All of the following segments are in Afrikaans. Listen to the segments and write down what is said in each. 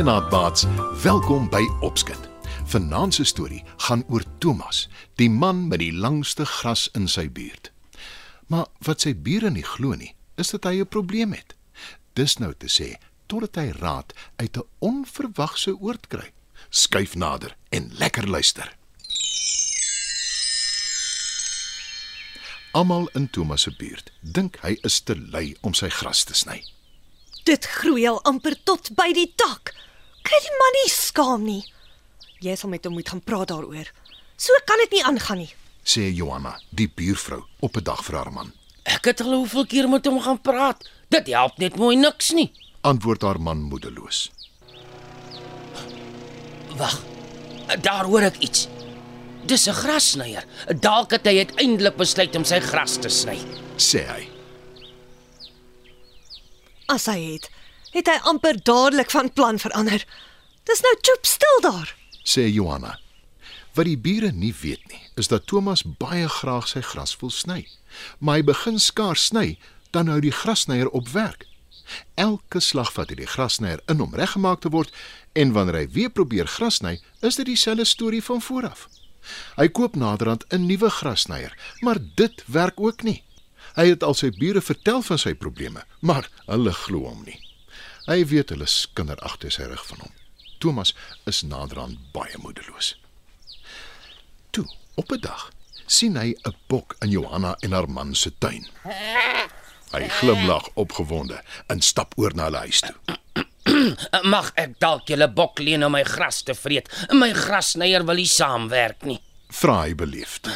Goeienaand maats, welkom by Opskit. Vanaand se storie gaan oor Thomas, die man met die langste gras in sy buurt. Maar wat sy bure nie glo nie, is dat hy 'n probleem het. Dis nou te sê, totdat hy raad uit 'n onverwagse oord kry. Skuif nader en lekker luister. Almal in Thomas se buurt dink hy is te lui om sy gras te sny. Dit groei al amper tot by die dak. Kry die man nie skaam nie. Jy sal met hom moet gaan praat daaroor. So kan dit nie aangaan nie. Sê Johanna, die buurvrou, op 'n dag vir haar man. Ek het al hoeveel keer met hom gaan praat. Dit help net mooi niks nie. Antwoord haar man moedeloos. Wag. Daar hoor ek iets. Dis 'n grassnyer. Dalk het hy uiteindelik besluit om sy gras te sny. Sê hy. As hy het, het hy amper dadelik van plan verander. Dis nou chop stil daar. sê Johanna. Wat die bure nie weet nie, is dat Thomas baie graag sy gras wil sny. Maar hy begin skaars sny, dan hou die grasnyer op werk. Elke slag vat hy die grasnyer in om reggemaak te word en wanneer hy weer probeer gras sny, is dit dieselfde storie van vooraf. Hy koop naderhand 'n nuwe grasnyer, maar dit werk ook nie. Hy het al sy bure vertel van sy probleme, maar hulle glo hom nie. Hy weet hulle skinder agter sy rug van hom. Thomas is naderhand baie moedeloos. Toe, op 'n dag, sien hy 'n bok in Johanna en haar man se tuin. Hy glimlag opgewonde en stap oor na hulle huis toe. Mag ek dalk julle bok leen om my gras te vreet? My grasnyer wil nie saamwerk nie. Vra hy beleefd.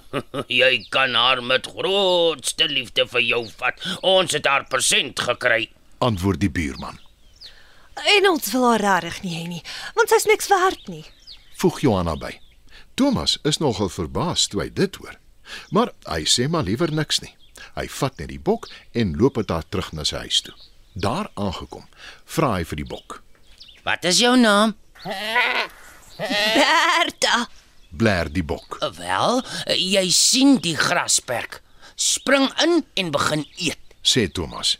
Jy kan haar met grootste liefde vir jou vat. Ons het haar persent gekry. Antwoord die buurman. En ons wil haar regtig nie hê nie, want sy's niks werd nie. Voeg Johanna by. Thomas is nogal verbaas toe hy dit hoor. Maar hy sê maar liewer niks nie. Hy vat net die bok en loop met haar terug na sy huis toe. Daar aangekom, vra hy vir die bok. Wat is jou naam? Berta. Blaar die bok. Wel, jy sien die grasperk. Spring in en begin eet. sê Thomas.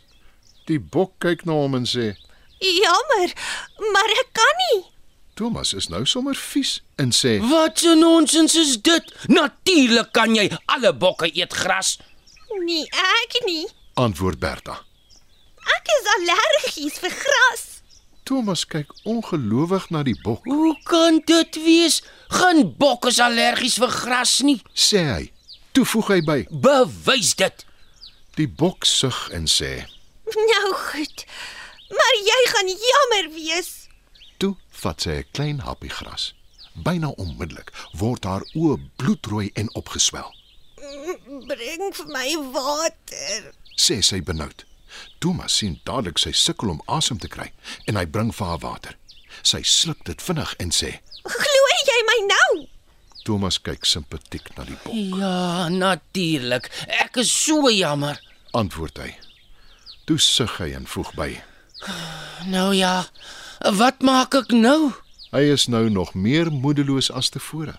Die bok kyk na hom en sê: Jammer, maar ek. "Thomas is nou sommer vies" en sê: Wat 'n nonsens is dit? Natuurlik kan jy alle bokke eet gras. Nee, ek nie. "Antwoord Bertha." Ek is allergies vir gras. Thomas kyk ongelowig na die bok, Hoe kan dit wees? Geen bok is allergies vir gras nie. sê hy. Toe voeg hy by: Bewys dit. "Die bok sug en sê: Nou goed. Maar jy gaan jammer wees. Vat sy 'n klein happie gras. Byna onmiddellik word haar oë bloedrooi en opgeswel. Bring vir my water. Sê sy benoud. Thomas sien dadelik sy sukkel om asem te kry en hy bring vir haar water. Sy sluk dit vinnig en sê: Glo jy my nou? Thomas kyk simpatiek na die bok. Ja, natuurlik. Ek is so jammer. Antwoord hy. Toe sug hy en voeg by: Nou ja. Wat maak ek nou? Hy is nou nog meer moedeloos as tevore.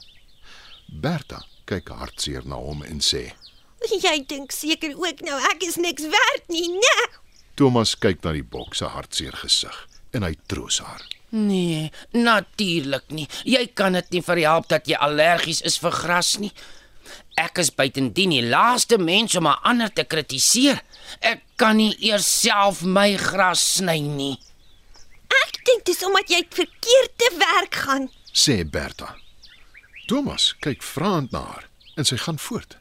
Bertha kyk hartseer na hom en sê: Jy dink seker ook nou ek is niks werd nie, né? Thomas kyk na die bok se hartseer gesig en hy troos haar. Nee, natuurlik nie. Jy kan dit nie verhelp dat jy allergies is vir gras nie. Ek is buitendien die laaste mens om 'n ander te kritiseer. Ek kan nie eers self my gras sny nie. Dink dis omdat jy verkeerd te werk gaan. Sê Bertha. Thomas kyk vraend na haar en sy gaan voort.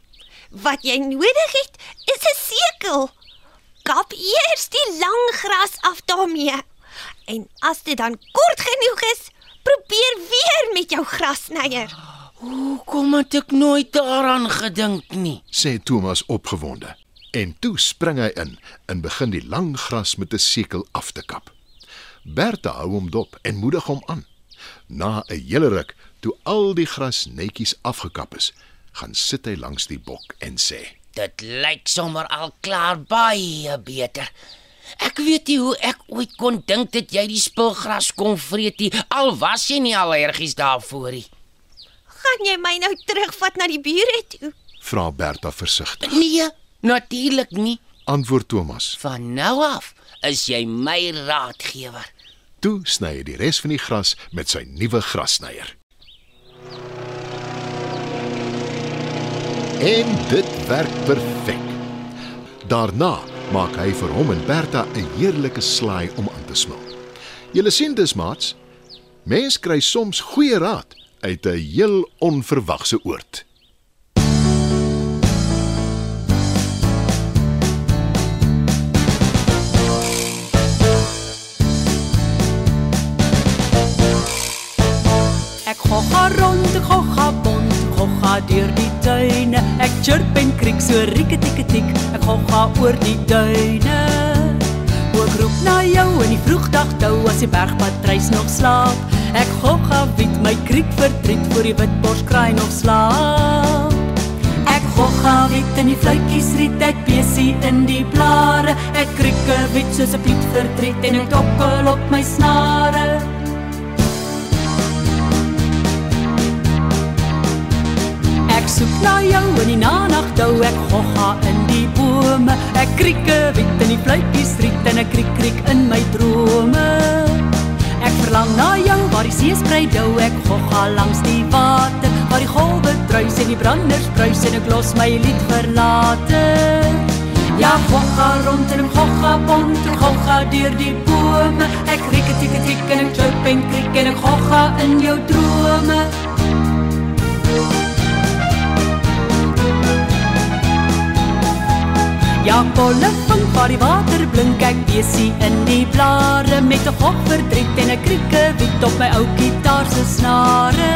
Wat jy nodig het, is 'n sekel. Kap eers die lang gras af daarmee. En as dit dan kort genoeg is, probeer weer met jou grasnyer. Hoekom het ek nooit daaraan gedink nie? sê Thomas opgewonde. En toe spring hy in en begin die lang gras met 'n sekel af te kap. Bertha hou hom dop en moedig hom aan. Na 'n hele ruk, toe al die gras netjies afgekap is, gaan sit hy langs die bok en sê: Dit lyk sommer al klaar baie beter. Ek weet nie hoe ek ooit kon dink dat jy die spilgras kon vreet nie, al was jy nie allergies daarvoor nie. Gaan jy my nou terugvat na die bure toe? Vra Bertha versigtig. Nee, natuurlik nie. Antwoord Thomas. Van nou af is jy my raadgewer. Toe sny hy die res van die gras met sy nuwe grassnyer. En dit werk perfek. Daarna maak hy vir hom en Bertha 'n heerlike slaai om aan te smil. Julle sien dus maats, mens kry soms goeie raad uit 'n heel onverwagse oord. Deur die tuine. Ek chirp en kriek so rieketikketik, ek gogga oor die duine. Ook roep na jou in die vroegdag tou as die bergpatruis nog slaap. Ek gogga wit my kriek verdriet voor die witborskraai nog slaap. Ek gogga wit in die fluitjies riet, ek besie in die blare. Ek krieke wit soos 'n piet verdriet en ek tokkel op my snare. Ek soek na jou in die nagdou, ek gogga in die bome. Ek krieke wit in die fluitjies riet en ek kriek kriek in my drome. Ek verlang na jou waar die see sprei dou, ek gogga langs die water, waar die golwe druis en die branders bruis en ek los my lied verlate. Ja, gogga rond en ek gogga bont en gogga deur die bome. Ek kriek tik tik en ek chirp en kriek en ek gogga in jou drome. Ja, kolle van waar die water blink ek besie in die blare met 'n gog verdriet en 'n krieke wit op my ou gitaar se snare.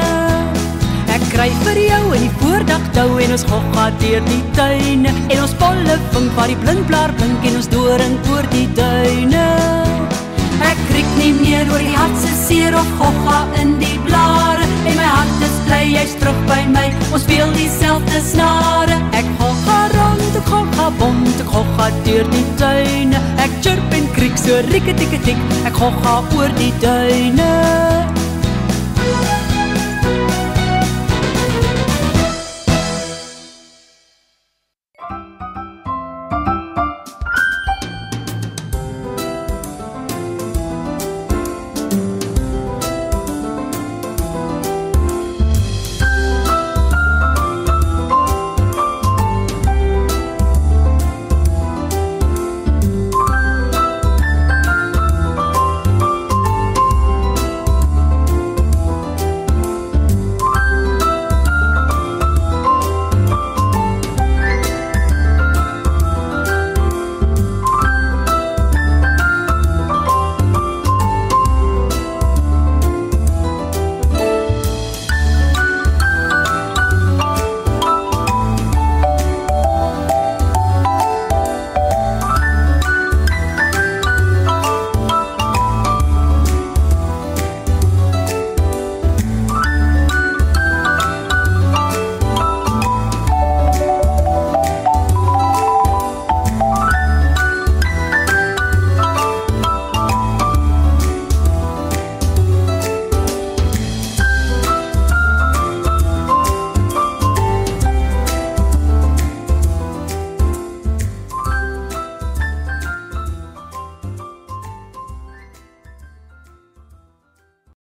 Ek kry vir jou in die voordag tou en ons gog gaan deur die tuine en ons kolle van waar die blindblaar blink en ons doring oor die duine. Ek kriek nie meer oor die hartse seer of gogga in die blare en my hart is bly jy's terug by my. Ons speel dieselfde snare. Ek rond, bont, ek gogga deur die tuine. Ek chirp en kriek so rieketikketik. Ek gogga oor die duine.